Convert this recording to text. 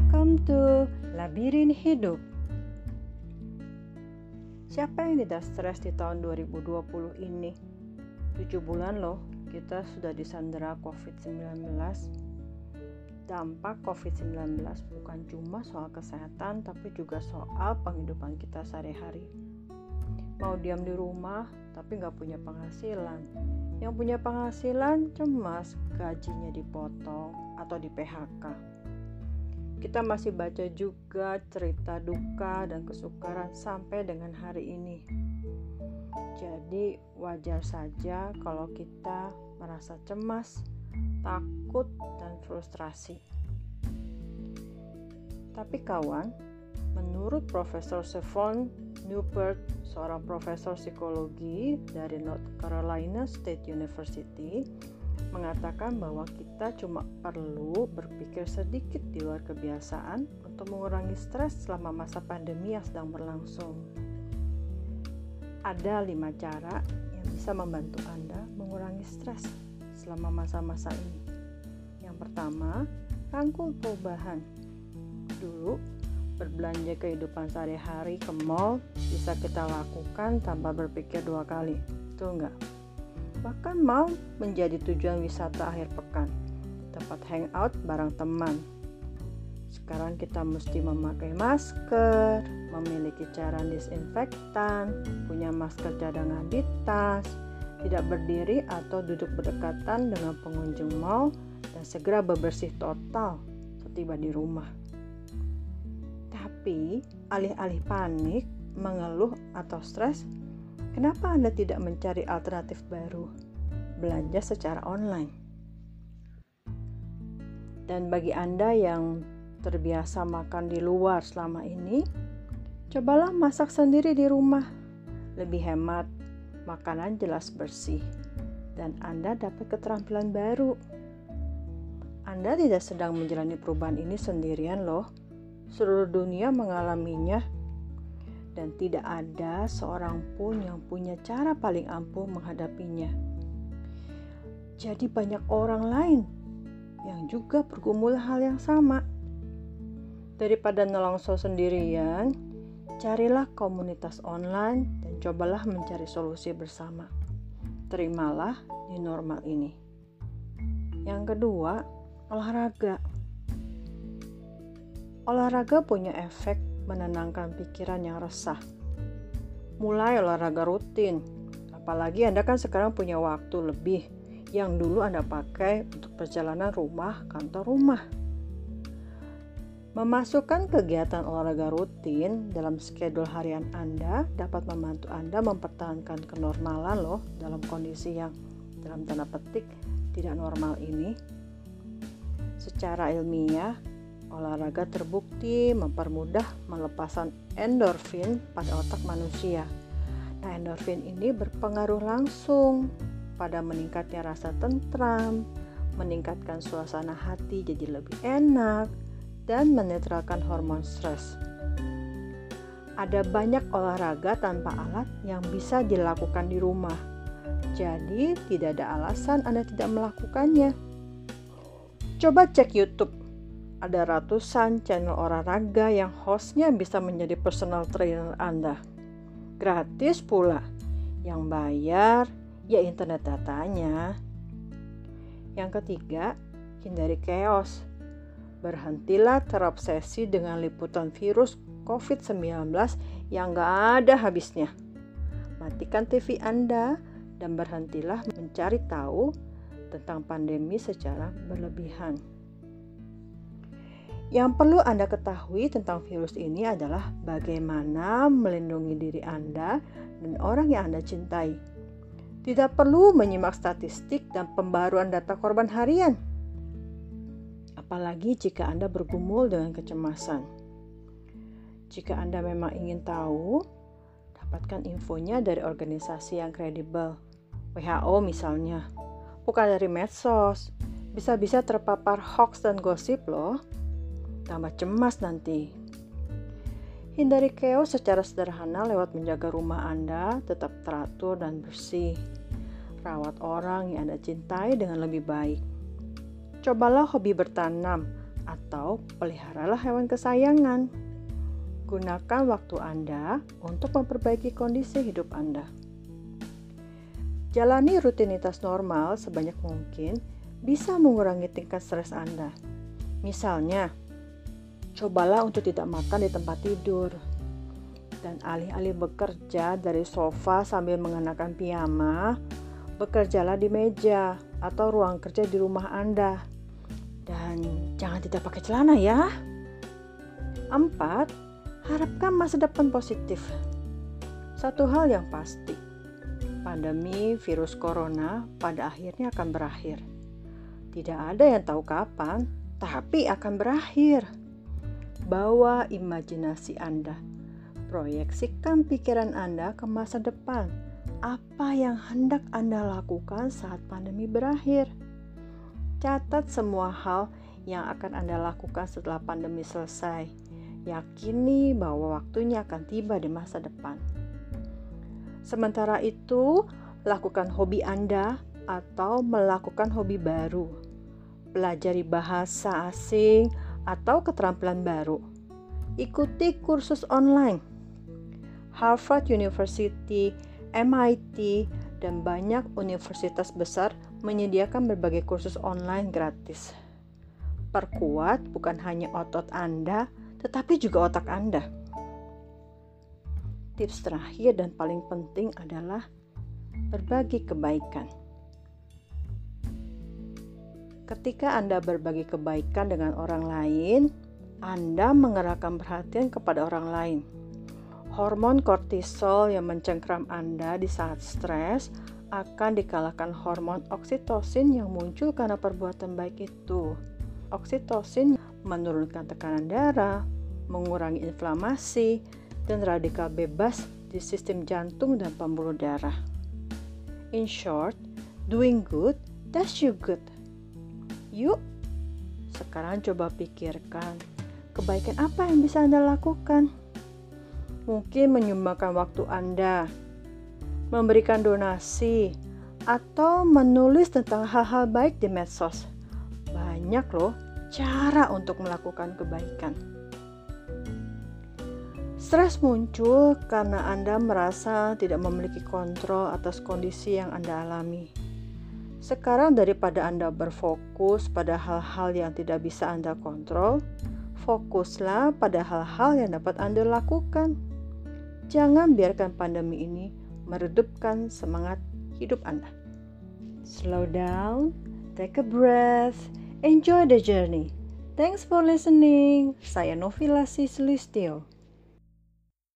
Welcome to Labirin Hidup. Siapa yang tidak stres di tahun 2020 ini? 7 bulan loh, kita sudah disandera COVID-19. Dampak COVID-19 bukan cuma soal kesehatan, tapi juga soal penghidupan kita sehari-hari. Mau diam di rumah, tapi nggak punya penghasilan. Yang punya penghasilan cemas gajinya dipotong atau di PHK kita masih baca juga cerita duka dan kesukaran sampai dengan hari ini. Jadi, wajar saja kalau kita merasa cemas, takut, dan frustrasi. Tapi, kawan, menurut Profesor Stephon Newport, seorang profesor psikologi dari North Carolina State University, mengatakan bahwa kita cuma perlu berpikir sedikit di luar kebiasaan untuk mengurangi stres selama masa pandemi yang sedang berlangsung. Ada lima cara yang bisa membantu Anda mengurangi stres selama masa-masa ini. Yang pertama, rangkul perubahan. Dulu, berbelanja kehidupan sehari-hari ke mall bisa kita lakukan tanpa berpikir dua kali. Betul nggak? Bahkan mau menjadi tujuan wisata akhir pekan, tempat hangout bareng teman. Sekarang kita mesti memakai masker, memiliki cara disinfektan, punya masker cadangan di tas, tidak berdiri atau duduk berdekatan dengan pengunjung mall, dan segera bebersih total setiba di rumah. Tapi, alih-alih panik, mengeluh, atau stres, Kenapa Anda tidak mencari alternatif baru? Belanja secara online. Dan bagi Anda yang terbiasa makan di luar selama ini, cobalah masak sendiri di rumah. Lebih hemat, makanan jelas bersih, dan Anda dapat keterampilan baru. Anda tidak sedang menjalani perubahan ini sendirian loh. Seluruh dunia mengalaminya dan tidak ada seorang pun yang punya cara paling ampuh menghadapinya. Jadi, banyak orang lain yang juga bergumul hal yang sama. Daripada nelongso sendirian, carilah komunitas online dan cobalah mencari solusi bersama. Terimalah di normal ini. Yang kedua, olahraga. Olahraga punya efek menenangkan pikiran yang resah. Mulai olahraga rutin, apalagi Anda kan sekarang punya waktu lebih yang dulu Anda pakai untuk perjalanan rumah kantor rumah. Memasukkan kegiatan olahraga rutin dalam skedul harian Anda dapat membantu Anda mempertahankan kenormalan loh dalam kondisi yang dalam tanda petik tidak normal ini. Secara ilmiah, Olahraga terbukti mempermudah melepasan endorfin pada otak manusia. Nah, endorfin ini berpengaruh langsung pada meningkatnya rasa tentram, meningkatkan suasana hati jadi lebih enak, dan menetralkan hormon stres. Ada banyak olahraga tanpa alat yang bisa dilakukan di rumah. Jadi, tidak ada alasan Anda tidak melakukannya. Coba cek YouTube ada ratusan channel olahraga yang hostnya bisa menjadi personal trainer Anda. Gratis pula. Yang bayar ya internet datanya. Yang ketiga, hindari chaos. Berhentilah terobsesi dengan liputan virus COVID-19 yang gak ada habisnya. Matikan TV Anda dan berhentilah mencari tahu tentang pandemi secara berlebihan. Yang perlu Anda ketahui tentang virus ini adalah bagaimana melindungi diri Anda dan orang yang Anda cintai. Tidak perlu menyimak statistik dan pembaruan data korban harian, apalagi jika Anda bergumul dengan kecemasan. Jika Anda memang ingin tahu, dapatkan infonya dari organisasi yang kredibel, WHO misalnya, bukan dari medsos. Bisa-bisa terpapar hoax dan gosip loh tambah cemas nanti. Hindari chaos secara sederhana lewat menjaga rumah Anda tetap teratur dan bersih. Rawat orang yang Anda cintai dengan lebih baik. Cobalah hobi bertanam atau peliharalah hewan kesayangan. Gunakan waktu Anda untuk memperbaiki kondisi hidup Anda. Jalani rutinitas normal sebanyak mungkin bisa mengurangi tingkat stres Anda. Misalnya, cobalah untuk tidak makan di tempat tidur. Dan alih-alih bekerja dari sofa sambil mengenakan piyama, bekerjalah di meja atau ruang kerja di rumah Anda. Dan jangan tidak pakai celana ya. Empat, harapkan masa depan positif. Satu hal yang pasti, pandemi virus corona pada akhirnya akan berakhir. Tidak ada yang tahu kapan, tapi akan berakhir. Bawa imajinasi Anda. Proyeksikan pikiran Anda ke masa depan. Apa yang hendak Anda lakukan saat pandemi berakhir? Catat semua hal yang akan Anda lakukan setelah pandemi selesai. Yakini bahwa waktunya akan tiba di masa depan. Sementara itu, lakukan hobi Anda atau melakukan hobi baru. Pelajari bahasa asing atau keterampilan baru. Ikuti kursus online. Harvard University, MIT, dan banyak universitas besar menyediakan berbagai kursus online gratis. Perkuat bukan hanya otot Anda, tetapi juga otak Anda. Tips terakhir dan paling penting adalah berbagi kebaikan. Ketika Anda berbagi kebaikan dengan orang lain, Anda mengerahkan perhatian kepada orang lain. Hormon kortisol yang mencengkram Anda di saat stres akan dikalahkan hormon oksitosin yang muncul karena perbuatan baik itu. Oksitosin menurunkan tekanan darah, mengurangi inflamasi, dan radikal bebas di sistem jantung dan pembuluh darah. In short, doing good does you good. Yuk, sekarang coba pikirkan kebaikan apa yang bisa Anda lakukan. Mungkin menyumbangkan waktu Anda, memberikan donasi, atau menulis tentang hal-hal baik di medsos. Banyak loh cara untuk melakukan kebaikan. Stres muncul karena Anda merasa tidak memiliki kontrol atas kondisi yang Anda alami. Sekarang daripada Anda berfokus pada hal-hal yang tidak bisa Anda kontrol, fokuslah pada hal-hal yang dapat Anda lakukan. Jangan biarkan pandemi ini meredupkan semangat hidup Anda. Slow down, take a breath, enjoy the journey. Thanks for listening. Saya Novila Sislistio.